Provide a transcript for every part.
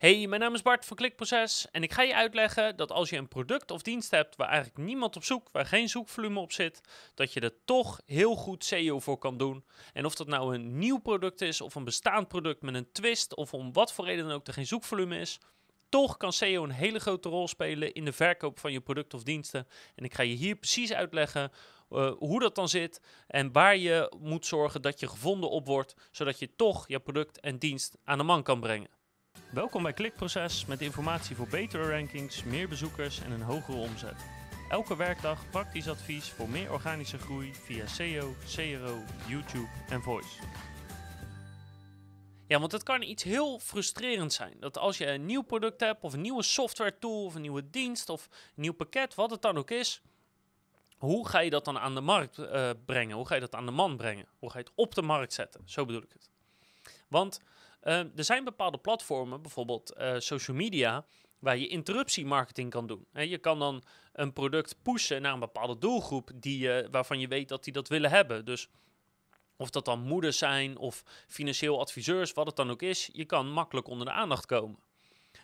Hey, mijn naam is Bart van Klikproces en ik ga je uitleggen dat als je een product of dienst hebt waar eigenlijk niemand op zoekt, waar geen zoekvolume op zit, dat je er toch heel goed SEO voor kan doen. En of dat nou een nieuw product is of een bestaand product met een twist of om wat voor reden dan ook er geen zoekvolume is, toch kan SEO een hele grote rol spelen in de verkoop van je product of diensten. En ik ga je hier precies uitleggen uh, hoe dat dan zit en waar je moet zorgen dat je gevonden op wordt, zodat je toch je product en dienst aan de man kan brengen. Welkom bij Klikproces met informatie voor betere rankings, meer bezoekers en een hogere omzet. Elke werkdag praktisch advies voor meer organische groei via SEO, CRO, YouTube en Voice. Ja, want het kan iets heel frustrerend zijn. Dat als je een nieuw product hebt, of een nieuwe software tool, of een nieuwe dienst, of een nieuw pakket, wat het dan ook is. Hoe ga je dat dan aan de markt uh, brengen? Hoe ga je dat aan de man brengen? Hoe ga je het op de markt zetten? Zo bedoel ik het. Want er zijn bepaalde platformen, bijvoorbeeld uh, social media, waar je interruptiemarketing kan doen. Je kan dan een product pushen naar een bepaalde doelgroep die, uh, waarvan je weet dat die dat willen hebben. Dus of dat dan moeders zijn of financieel adviseurs, wat het dan ook is, je kan makkelijk onder de aandacht komen.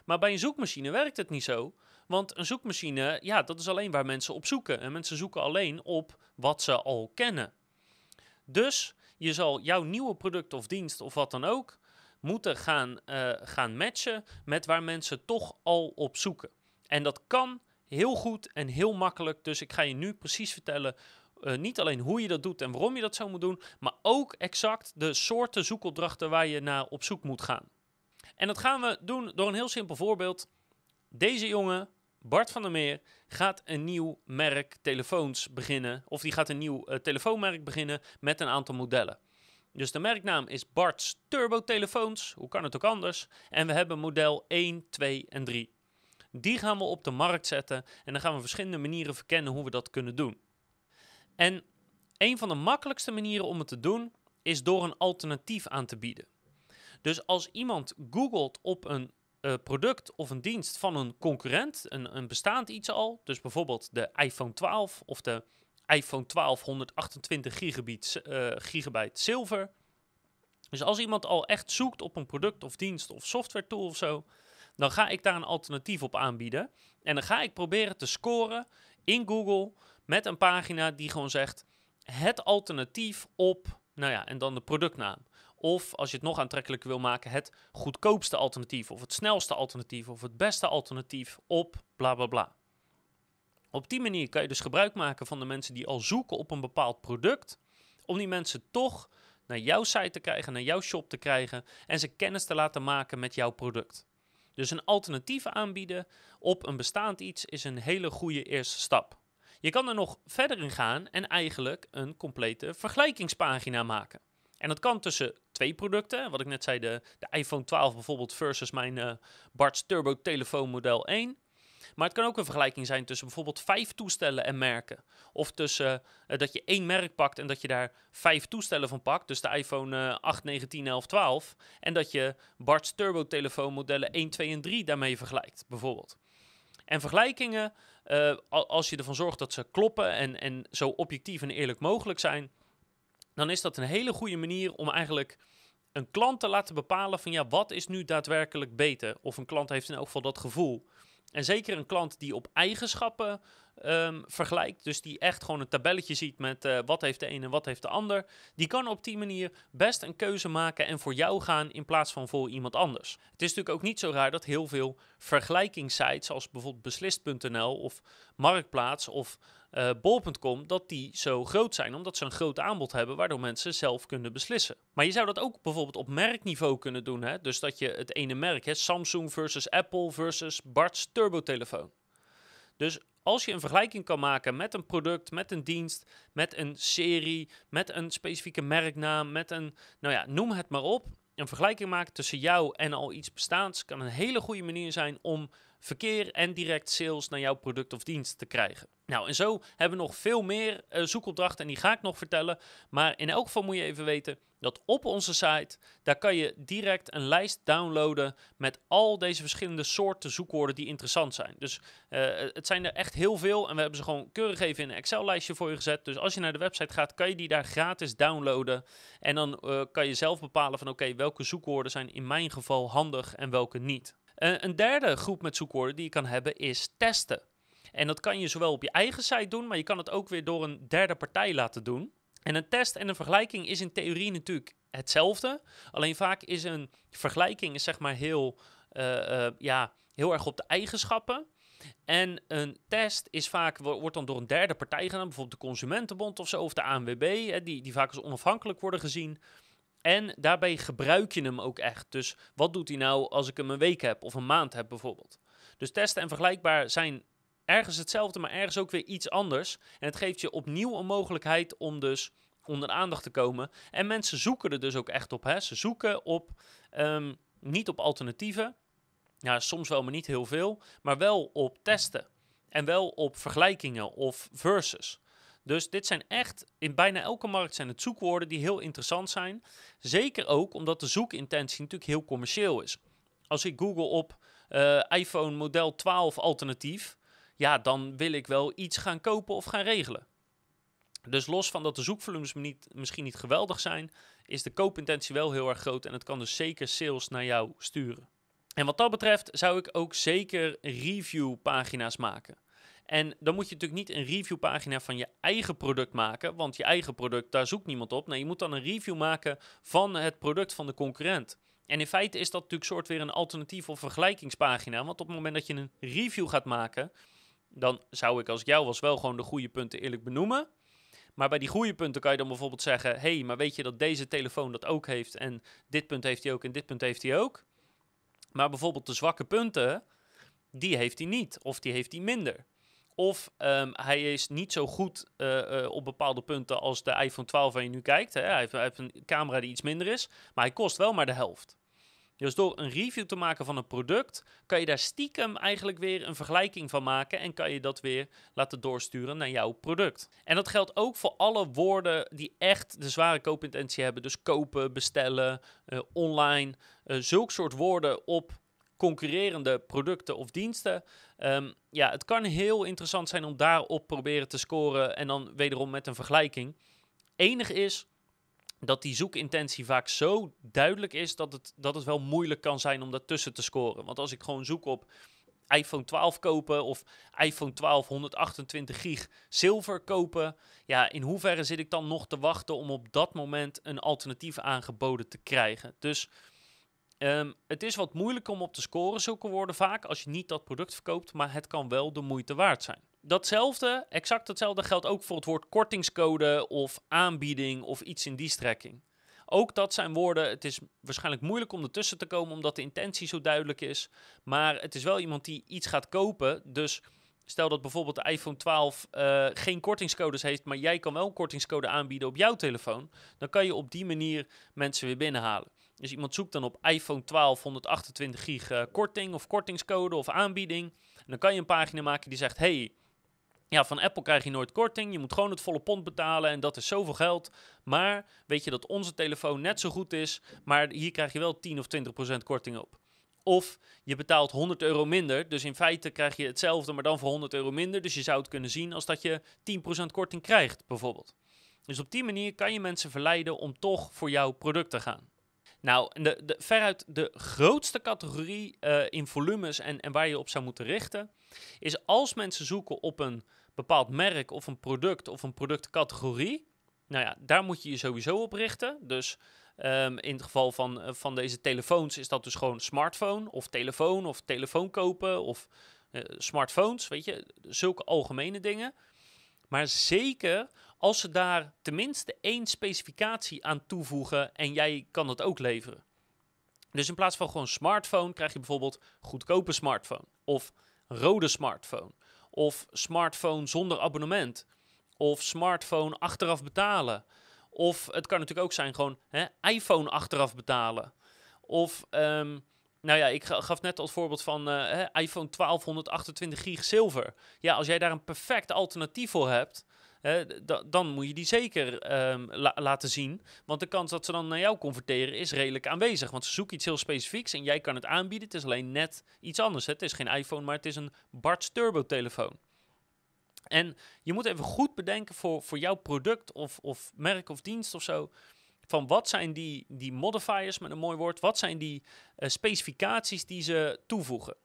Maar bij een zoekmachine werkt het niet zo. Want een zoekmachine, ja, dat is alleen waar mensen op zoeken. En mensen zoeken alleen op wat ze al kennen. Dus je zal jouw nieuwe product of dienst of wat dan ook moeten gaan, uh, gaan matchen met waar mensen toch al op zoeken. En dat kan heel goed en heel makkelijk. Dus ik ga je nu precies vertellen uh, niet alleen hoe je dat doet en waarom je dat zo moet doen, maar ook exact de soorten zoekopdrachten waar je naar op zoek moet gaan. En dat gaan we doen door een heel simpel voorbeeld. Deze jongen, Bart van der Meer, gaat een nieuw merk telefoons beginnen. Of die gaat een nieuw uh, telefoonmerk beginnen met een aantal modellen. Dus de merknaam is Bart's Turbo Telefoons. Hoe kan het ook anders? En we hebben model 1, 2 en 3. Die gaan we op de markt zetten en dan gaan we verschillende manieren verkennen hoe we dat kunnen doen. En een van de makkelijkste manieren om het te doen is door een alternatief aan te bieden. Dus als iemand googelt op een uh, product of een dienst van een concurrent, een, een bestaand iets al, dus bijvoorbeeld de iPhone 12 of de iPhone 12 128 gigabyte, uh, zilver. Dus als iemand al echt zoekt op een product of dienst of software tool of zo, dan ga ik daar een alternatief op aanbieden. En dan ga ik proberen te scoren in Google met een pagina die gewoon zegt het alternatief op, nou ja, en dan de productnaam. Of als je het nog aantrekkelijker wil maken, het goedkoopste alternatief, of het snelste alternatief, of het beste alternatief op bla bla bla. Op die manier kan je dus gebruik maken van de mensen die al zoeken op een bepaald product, om die mensen toch naar jouw site te krijgen, naar jouw shop te krijgen en ze kennis te laten maken met jouw product. Dus een alternatief aanbieden op een bestaand iets is een hele goede eerste stap. Je kan er nog verder in gaan en eigenlijk een complete vergelijkingspagina maken. En dat kan tussen twee producten, wat ik net zei, de, de iPhone 12 bijvoorbeeld versus mijn uh, Turbo telefoon model 1. Maar het kan ook een vergelijking zijn tussen bijvoorbeeld vijf toestellen en merken. Of tussen uh, dat je één merk pakt en dat je daar vijf toestellen van pakt. Dus de iPhone uh, 8, 9, 10, 11, 12. En dat je Bart's Turbo telefoon modellen 1, 2 en 3 daarmee vergelijkt, bijvoorbeeld. En vergelijkingen, uh, als je ervan zorgt dat ze kloppen en, en zo objectief en eerlijk mogelijk zijn, dan is dat een hele goede manier om eigenlijk een klant te laten bepalen van ja, wat is nu daadwerkelijk beter? Of een klant heeft in elk geval dat gevoel. En zeker een klant die op eigenschappen um, vergelijkt, dus die echt gewoon een tabelletje ziet met uh, wat heeft de een en wat heeft de ander, die kan op die manier best een keuze maken en voor jou gaan in plaats van voor iemand anders. Het is natuurlijk ook niet zo raar dat heel veel vergelijkingssites, zoals bijvoorbeeld beslist.nl of Marktplaats of uh, bol.com, dat die zo groot zijn, omdat ze een groot aanbod hebben, waardoor mensen zelf kunnen beslissen. Maar je zou dat ook bijvoorbeeld op merkniveau kunnen doen. Hè? Dus dat je het ene merk, hè, Samsung versus Apple versus Bart's turbotelefoon. Dus als je een vergelijking kan maken met een product, met een dienst, met een serie, met een specifieke merknaam, met een, nou ja, noem het maar op. Een vergelijking maken tussen jou en al iets bestaans kan een hele goede manier zijn om verkeer en direct sales naar jouw product of dienst te krijgen. Nou, en zo hebben we nog veel meer uh, zoekopdrachten en die ga ik nog vertellen. Maar in elk geval moet je even weten dat op onze site, daar kan je direct een lijst downloaden met al deze verschillende soorten zoekwoorden die interessant zijn. Dus uh, het zijn er echt heel veel en we hebben ze gewoon keurig even in een Excel-lijstje voor je gezet. Dus als je naar de website gaat, kan je die daar gratis downloaden. En dan uh, kan je zelf bepalen van oké, welke zoekwoorden zijn in mijn geval handig en welke niet. Eh, een derde groep met zoekwoorden die je kan hebben is testen. En dat kan je zowel op je eigen site doen, maar je kan het ook weer door een derde partij laten doen. En een test en een vergelijking is in theorie natuurlijk hetzelfde. Alleen vaak is een vergelijking is zeg maar heel, uh, uh, ja, heel erg op de eigenschappen. En een test is vaak, wordt dan door een derde partij gedaan, bijvoorbeeld de Consumentenbond of zo, of de ANWB, hè, die, die vaak als onafhankelijk worden gezien. En daarbij gebruik je hem ook echt. Dus wat doet hij nou als ik hem een week heb of een maand heb bijvoorbeeld? Dus testen en vergelijkbaar zijn ergens hetzelfde, maar ergens ook weer iets anders. En het geeft je opnieuw een mogelijkheid om dus onder de aandacht te komen. En mensen zoeken er dus ook echt op. Hè? Ze zoeken op, um, niet op alternatieven. Ja, soms wel, maar niet heel veel. Maar wel op testen. En wel op vergelijkingen of versus. Dus dit zijn echt, in bijna elke markt zijn het zoekwoorden die heel interessant zijn. Zeker ook omdat de zoekintentie natuurlijk heel commercieel is. Als ik google op uh, iPhone model 12 alternatief, ja, dan wil ik wel iets gaan kopen of gaan regelen. Dus los van dat de zoekvolumes misschien niet geweldig zijn, is de koopintentie wel heel erg groot en het kan dus zeker sales naar jou sturen. En wat dat betreft zou ik ook zeker reviewpagina's maken. En dan moet je natuurlijk niet een reviewpagina van je eigen product maken, want je eigen product, daar zoekt niemand op. Nee, je moet dan een review maken van het product van de concurrent. En in feite is dat natuurlijk soort weer een alternatief of vergelijkingspagina, want op het moment dat je een review gaat maken, dan zou ik als jou was wel gewoon de goede punten eerlijk benoemen. Maar bij die goede punten kan je dan bijvoorbeeld zeggen: hey, maar weet je dat deze telefoon dat ook heeft en dit punt heeft hij ook en dit punt heeft hij ook. Maar bijvoorbeeld de zwakke punten, die heeft hij niet of die heeft hij minder. Of um, hij is niet zo goed uh, uh, op bepaalde punten als de iPhone 12 waar je nu kijkt. Hè. Hij, heeft, een camera die iets minder is, maar hij kost wel maar de helft. Dus door een review te maken van een product, kan je daar stiekem eigenlijk weer een vergelijking van maken en kan je dat weer laten doorsturen naar jouw product. En dat geldt ook voor alle woorden die echt de zware koopintentie hebben. Dus kopen, bestellen, uh, online, zulk soort woorden op concurrerende producten of diensten. Um, ja, het kan heel interessant zijn om daarop proberen te scoren en dan wederom met een vergelijking. Enig is dat die zoekintentie vaak zo duidelijk is dat het, dat het wel moeilijk kan zijn om daartussen te scoren. Want als ik gewoon zoek op iPhone 12 kopen of iPhone 12 128 gig zilver kopen, ja, in hoeverre zit ik dan nog te wachten om op dat moment een alternatief aangeboden te krijgen? Dus um, het is wat moeilijk om op te scoren, zulke woorden vaak, als je niet dat product verkoopt, maar het kan wel de moeite waard zijn datzelfde, exact hetzelfde geldt ook voor het woord kortingscode of aanbieding of iets in die strekking. Ook dat zijn woorden, het is waarschijnlijk moeilijk om ertussen te komen omdat de intentie zo duidelijk is. Maar het is wel iemand die iets gaat kopen. Dus stel dat bijvoorbeeld de iPhone 12 uh, eh, geen kortingscodes heeft, maar jij kan wel een kortingscode aanbieden op jouw telefoon. Dan kan je op die manier mensen weer binnenhalen. Dus iemand zoekt dan op iPhone 12 128 gig uh, korting of kortingscode of aanbieding. En dan kan je een pagina maken die zegt: hey, ja, van Apple krijg je nooit korting. Je moet gewoon het volle pond betalen en dat is zoveel geld. Maar weet je dat onze telefoon net zo goed is, maar hier krijg je wel 10 of 20 procent korting op. Of je betaalt 100 euro minder, dus in feite krijg je hetzelfde, maar dan voor 100 euro minder. Dus je zou het kunnen zien als dat je 10% korting krijgt, bijvoorbeeld. Dus op die manier kan je mensen verleiden om toch voor jouw product te gaan. Nou, de, de, veruit de grootste categorie uh, in volumes en, en waar je op zou moeten richten, is als mensen zoeken op een bepaald merk of een product of een productcategorie. Nou ja, daar moet je je sowieso op richten. Dus um, in het geval van, uh, van deze telefoons is dat dus gewoon smartphone of telefoon of telefoon kopen of uh, smartphones, weet je, zulke algemene dingen. Maar zeker als ze daar tenminste één specificatie aan toevoegen en jij kan dat ook leveren. Dus in plaats van gewoon smartphone krijg je bijvoorbeeld goedkope smartphone of rode smartphone of smartphone zonder abonnement of smartphone achteraf betalen. Of het kan natuurlijk ook zijn gewoon hè, iPhone achteraf betalen. Of, um, nou ja, ik gaf net als voorbeeld van uh, iPhone 1228 gig zilver. Ja, als jij daar een perfect alternatief voor hebt, dan moet je die zeker um, laten zien. Want de kans dat ze dan naar jou converteren is redelijk aanwezig. Want ze zoeken iets heel specifieks en jij kan het aanbieden. Het is alleen net iets anders. Hè? Het is geen iPhone, maar het is een Bart's Turbo telefoon. En je moet even goed bedenken voor, voor jouw product of, of merk of dienst of zo. van wat zijn die, die modifiers, met een mooi woord, wat zijn die uh, specificaties die ze toevoegen.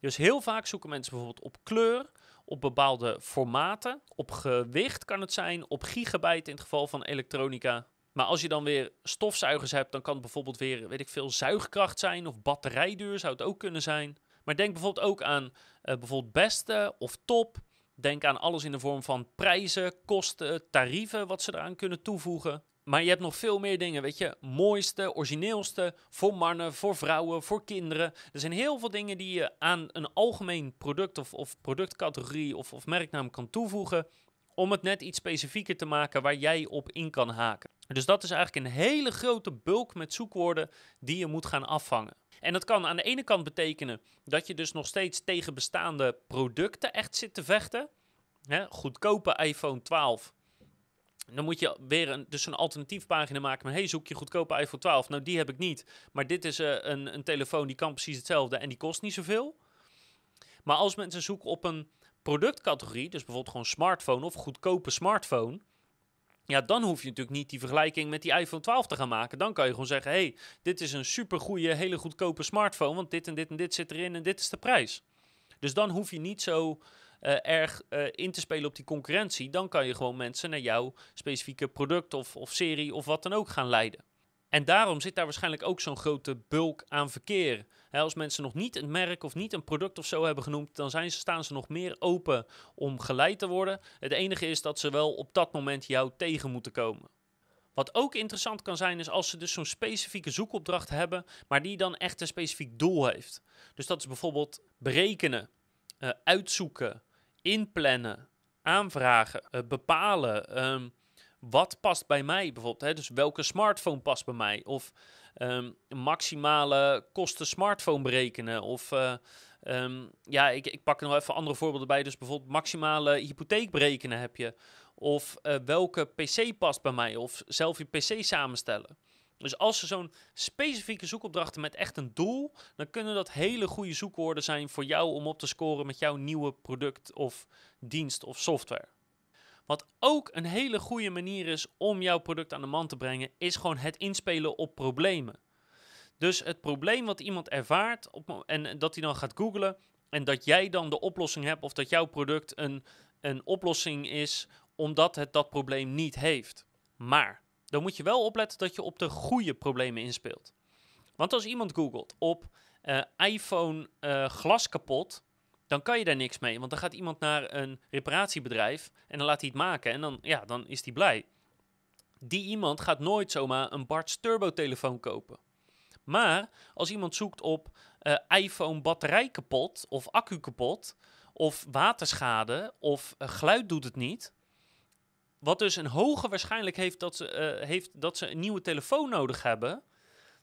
Dus heel vaak zoeken mensen bijvoorbeeld op kleur, op bepaalde formaten, op gewicht kan het zijn, op gigabyte in het geval van elektronica. Maar als je dan weer stofzuigers hebt, dan kan het bijvoorbeeld weer, weet ik veel, zuigkracht zijn of batterijduur zou het ook kunnen zijn. Maar denk bijvoorbeeld ook aan uh, bijvoorbeeld beste of top. Denk aan alles in de vorm van prijzen, kosten, tarieven, wat ze eraan kunnen toevoegen. Maar je hebt nog veel meer dingen, weet je. Mooiste, origineelste, voor mannen, voor vrouwen, voor kinderen. Er zijn heel veel dingen die je aan een algemeen product of, of productcategorie of, of merknaam kan toevoegen. Om het net iets specifieker te maken waar jij op in kan haken. Dus dat is eigenlijk een hele grote bulk met zoekwoorden die je moet gaan afvangen. En dat kan aan de ene kant betekenen dat je dus nog steeds tegen bestaande producten echt zit te vechten. Hè, goedkope iPhone 12 dan moet je weer een, dus een alternatief pagina maken met... hey, zoek je goedkope iPhone 12. Nou, die heb ik niet. Maar dit is uh, een, een telefoon die kan precies hetzelfde en die kost niet zoveel. Maar als mensen zoeken op een productcategorie... dus bijvoorbeeld gewoon smartphone of goedkope smartphone... Ja, dan hoef je natuurlijk niet die vergelijking met die iPhone 12 te gaan maken. Dan kan je gewoon zeggen: hey, dit is een supergoeie, hele goedkope smartphone. Want dit en dit en dit zit erin en dit is de prijs. Dus dan hoef je niet zo uh, erg uh, in te spelen op die concurrentie, dan kan je gewoon mensen naar jouw specifieke product of, of serie of wat dan ook gaan leiden. En daarom zit daar waarschijnlijk ook zo'n grote bulk aan verkeer. als mensen nog niet een merk of niet een product of zo hebben genoemd, dan zijn ze, staan ze nog meer open om geleid te worden. Het enige is dat ze wel op dat moment jou tegen moeten komen. Wat ook interessant kan zijn, is als ze dus zo'n specifieke zoekopdracht hebben, maar die dan echt een specifiek doel heeft. Dus dat is bijvoorbeeld berekenen, uh, uitzoeken, inplannen, aanvragen, uh, bepalen. Um, wat past bij mij bijvoorbeeld? Hè? Dus welke smartphone past bij mij? Of um, maximale kosten smartphone berekenen. Of uh, um, ja, ik, ik pak er nog even andere voorbeelden bij. Dus bijvoorbeeld maximale hypotheek berekenen heb je. Of uh, welke PC past bij mij. Of zelf je PC samenstellen. Dus als ze zo'n specifieke zoekopdrachten met echt een doel, dan kunnen dat hele goede zoekwoorden zijn voor jou om op te scoren met jouw nieuwe product of dienst of software. Wat ook een hele goede manier is om jouw product aan de man te brengen, is gewoon het inspelen op problemen. Dus het probleem wat iemand ervaart op, en dat hij dan gaat googlen en dat jij dan de oplossing hebt of dat jouw product een, een oplossing is omdat het dat probleem niet heeft. Maar dan moet je wel opletten dat je op de goede problemen inspeelt. Want als iemand googelt op uh, iPhone uh, glas kapot, dan kan je daar niks mee. Want dan gaat iemand naar een reparatiebedrijf en dan laat hij het maken en dan, ja, dan is hij blij. Die iemand gaat nooit zomaar een Bart's Turbo telefoon kopen. Maar als iemand zoekt op uh, iPhone batterij kapot of accu kapot of waterschade of geluid doet het niet, wat dus een hoge waarschijnlijkheid heeft dat, ze, uh, heeft dat ze een nieuwe telefoon nodig hebben.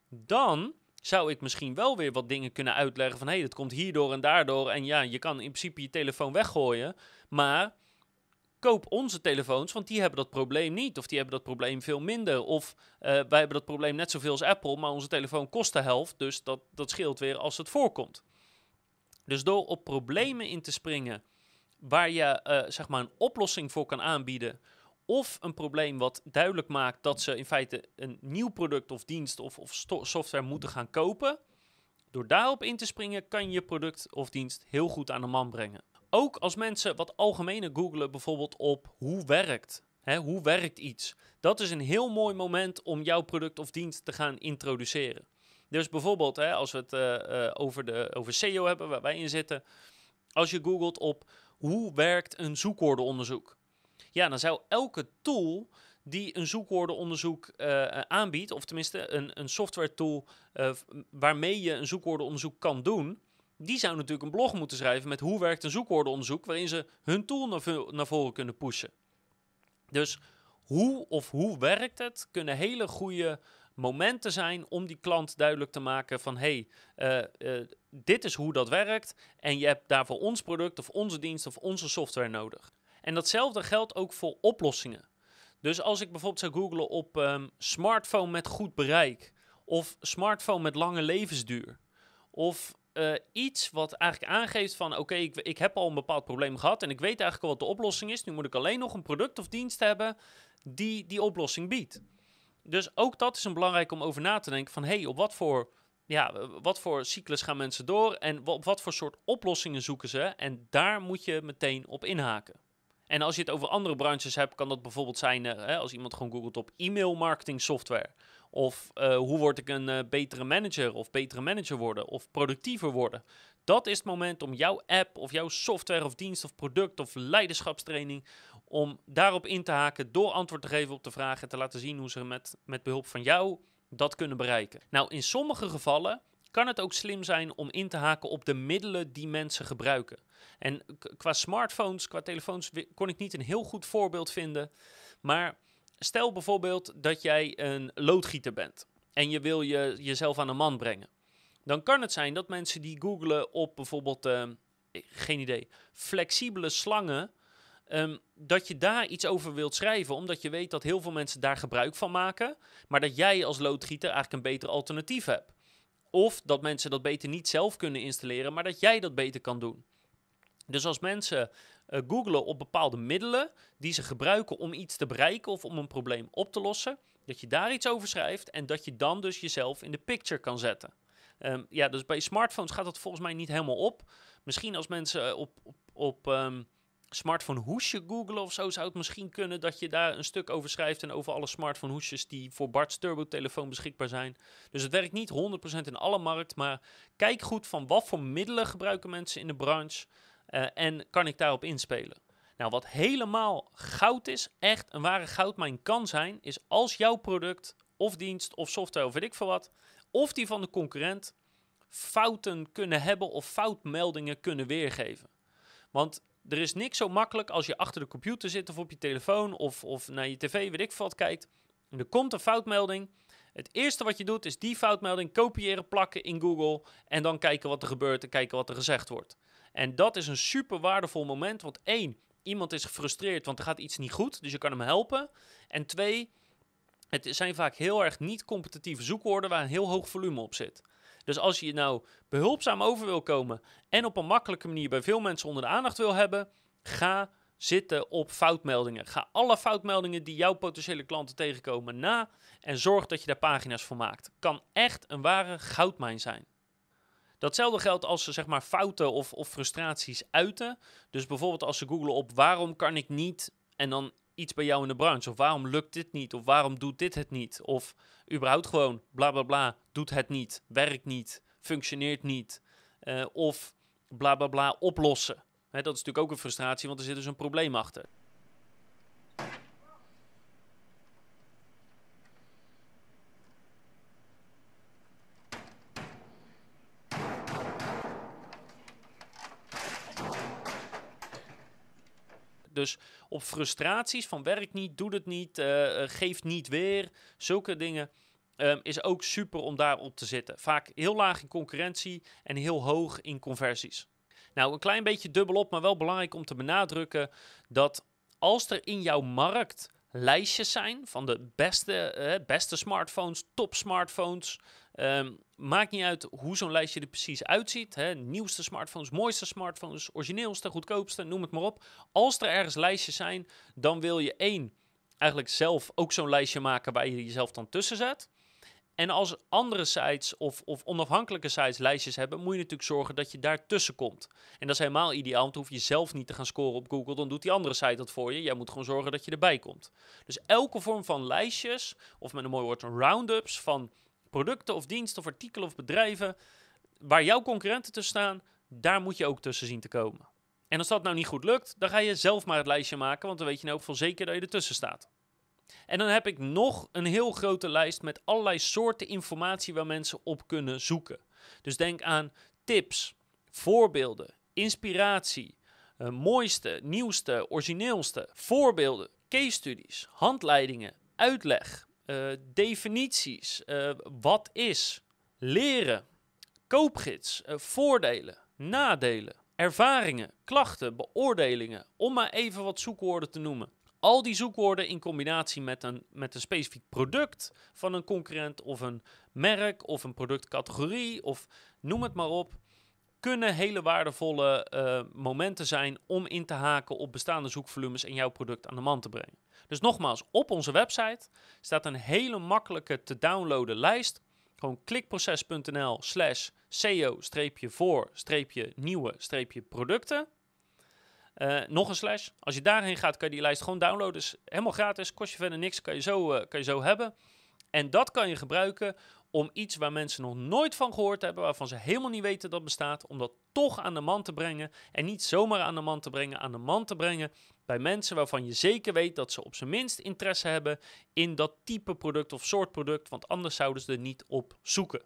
Dan zou ik misschien wel weer wat dingen kunnen uitleggen van... hé, hey, dat komt hierdoor en daardoor. En ja, je kan in principe je telefoon weggooien. Maar koop onze telefoons, want die hebben dat probleem niet. Of die hebben dat probleem veel minder. Of uh, wij hebben dat probleem net zoveel als Apple, maar onze telefoon kost de helft. Dus dat, dat scheelt weer als het voorkomt. Dus door op problemen in te springen waar je uh, zeg maar een oplossing voor kan aanbieden of een probleem wat duidelijk maakt dat ze in feite een nieuw product of dienst of, of software moeten gaan kopen. Door daarop in te springen kan je je product of dienst heel goed aan de man brengen. Ook als mensen wat algemener googelen, bijvoorbeeld op hoe werkt. Hè, hoe werkt iets? Dat is een heel mooi moment om jouw product of dienst te gaan introduceren. Dus bijvoorbeeld, hè, als we het uh, uh, over, de, over SEO hebben, waar wij in zitten. Als je googelt op hoe werkt een zoekwoordenonderzoek ja, dan zou elke tool die een zoekwoordenonderzoek uh, aanbiedt, of tenminste een, een software tool uh, waarmee je een zoekwoordenonderzoek kan doen, die zou natuurlijk een blog moeten schrijven met hoe werkt een zoekwoordenonderzoek, waarin ze hun tool naar, voren kunnen pushen. Dus hoe of hoe werkt het, kunnen hele goede momenten zijn om die klant duidelijk te maken van hey, uh, dit is hoe dat werkt en je hebt daarvoor ons product of onze dienst of onze software nodig. En datzelfde geldt ook voor oplossingen. Dus als ik bijvoorbeeld zou googlen op um, smartphone met goed bereik, of smartphone met lange levensduur, of uh, iets wat eigenlijk aangeeft van oké, ik, ik heb al een bepaald probleem gehad en ik weet eigenlijk al wat de oplossing is. Nu moet ik alleen nog een product of dienst hebben die die oplossing biedt. Dus ook dat is een belangrijk om over na te denken van... hé, hey, op wat voor, ja, wat voor cyclus gaan mensen door... en op wat voor soort oplossingen zoeken ze... en daar moet je meteen op inhaken. En als je het over andere branches hebt, kan dat bijvoorbeeld zijn... Hè, als iemand gewoon googelt op e-mail marketing software... Of uh, hoe word ik een uh, betere manager of betere manager worden of productiever worden. Dat is het moment om jouw app of jouw software of dienst of product of leiderschapstraining om daarop in te haken door antwoord te geven op de vraag en te laten zien hoe ze met, met behulp van jou dat kunnen bereiken. Nou, in sommige gevallen kan het ook slim zijn om in te haken op de middelen die mensen gebruiken. En qua smartphones, qua telefoons, kon ik niet een heel goed voorbeeld vinden. Maar stel bijvoorbeeld dat jij een loodgieter bent en je wil je, jezelf aan een man brengen. Dan kan het zijn dat mensen die googlen op bijvoorbeeld, uh, geen idee, flexibele slangen, um, dat je daar iets over wilt schrijven, omdat je weet dat heel veel mensen daar gebruik van maken, maar dat jij als loodgieter eigenlijk een beter alternatief hebt. Of dat mensen dat beter niet zelf kunnen installeren, maar dat jij dat beter kan doen. Dus als mensen uh, googlen op bepaalde middelen die ze gebruiken om iets te bereiken of om een probleem op te lossen, dat je daar iets over schrijft en dat je dan dus jezelf in de picture kan zetten. Um, ja, dus bij smartphones gaat dat volgens mij niet helemaal op. Misschien als mensen op, op, op um, smartphone hoesje googlen of zo, zou het misschien kunnen dat je daar een stuk over schrijft en over alle smartphone hoesjes die voor Bart's Turbo telefoon beschikbaar zijn. Dus het werkt niet 100% in alle markt, maar kijk goed van wat voor middelen gebruiken mensen in de branche uh, en kan ik daarop inspelen. Nou, wat helemaal goud is, echt een ware goudmijn kan zijn, is als jouw product of dienst of software of weet ik veel wat, of die van de concurrent fouten kunnen hebben of foutmeldingen kunnen weergeven. Want er is niks zo makkelijk als je achter de computer zit of op je telefoon of, of naar je tv, weet ik wat, kijkt. En er komt een foutmelding. Het eerste wat je doet is die foutmelding kopiëren, plakken in Google en dan kijken wat er gebeurt en kijken wat er gezegd wordt. En dat is een super waardevol moment, want één, iemand is gefrustreerd, want er gaat iets niet goed, dus je kan hem helpen. En twee, het zijn vaak heel erg niet competitieve zoekwoorden waar een heel hoog volume op zit. Dus als je nou behulpzaam over wil komen en op een makkelijke manier bij veel mensen onder de aandacht wil hebben, ga zitten op foutmeldingen. Ga alle foutmeldingen die jouw potentiële klanten tegenkomen na en zorg dat je daar pagina's voor maakt. Kan echt een ware goudmijn zijn. Datzelfde geldt als ze zeg maar fouten of, of frustraties uiten. Dus bijvoorbeeld als ze googlen op waarom kan ik niet en dan iets bij jou in de branche. Of waarom lukt dit niet? Of waarom doet dit het niet? Of überhaupt gewoon bla bla bla, doet het niet, werkt niet, functioneert niet. Uh, of bla bla bla oplossen. Hè, dat is natuurlijk ook een frustratie, want er zit dus een probleem achter. Dus op frustraties van werkt niet, doet het niet, uh, geeft niet weer, zulke dingen. Um, is ook super om daarop te zitten. Vaak heel laag in concurrentie en heel hoog in conversies. Nou, een klein beetje dubbelop, maar wel belangrijk om te benadrukken dat als er in jouw markt lijstjes zijn van de beste, eh, beste smartphones, top smartphones. Um, maakt niet uit hoe zo'n lijstje er precies uitziet. Hè. Nieuwste smartphones, mooiste smartphones, origineelste, goedkoopste, noem het maar op. Als er ergens lijstjes zijn, dan wil je één, eigenlijk zelf ook zo'n lijstje maken waar je jezelf dan tussen zet. En als andere sites of, of, onafhankelijke sites lijstjes hebben, moet je natuurlijk zorgen dat je daar tussen komt. En dat is helemaal ideaal, want dan hoef je zelf niet te gaan scoren op Google. Dan doet die andere site dat voor je. Jij moet gewoon zorgen dat je erbij komt. Dus elke vorm van lijstjes, of met een mooi woord, roundups van producten of diensten of artikelen of bedrijven, waar jouw concurrenten tussen staan, daar moet je ook tussen zien te komen. En als dat nou niet goed lukt, dan ga je zelf maar het lijstje maken, want dan weet je nou ook veel zeker dat je ertussen staat. En dan heb ik nog een heel grote lijst met allerlei soorten informatie waar mensen op kunnen zoeken. Dus denk aan tips, voorbeelden, inspiratie, uh, mooiste, nieuwste, origineelste, voorbeelden, case studies, handleidingen, uitleg, uh, definities, uh, wat is, leren, koopgids, voordelen, nadelen, ervaringen, klachten, beoordelingen, om maar even wat zoekwoorden te noemen. Al die zoekwoorden in combinatie met een, met een specifiek product van een concurrent of een merk of een productcategorie of noem het maar op, kunnen hele waardevolle momenten zijn om in te haken op bestaande zoekvolumes en jouw product aan de man te brengen. Dus nogmaals, op onze website staat een hele makkelijke te downloaden lijst. Gewoon klikproces.nl slash SEO-voor-nieuwe-producten. Uh, nog een slash. Als je daarheen gaat, kan je die lijst gewoon downloaden. Is helemaal gratis, kost je verder niks, kan je zo, uh, kan je zo hebben. En dat kan je gebruiken om iets waar mensen nog nooit van gehoord hebben, waarvan ze helemaal niet weten dat bestaat, om dat toch aan de man te brengen. En niet zomaar aan de man te brengen, aan de man te brengen bij mensen waarvan je zeker weet dat ze op zijn minst interesse hebben in dat type product of soort product, want anders zouden ze er niet op zoeken.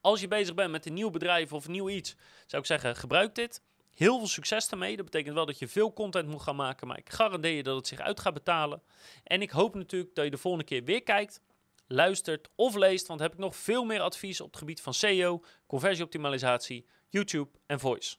Als je bezig bent met een nieuw bedrijf of nieuw iets, zou ik zeggen, gebruik dit. Heel veel succes daarmee. Dat betekent wel dat je veel content moet gaan maken, maar ik garandeer je dat het zich uit gaat betalen. En ik hoop natuurlijk dat je de volgende keer weer kijkt luistert of leest, want heb ik nog veel meer advies op het gebied van SEO, conversieoptimalisatie, YouTube en voice.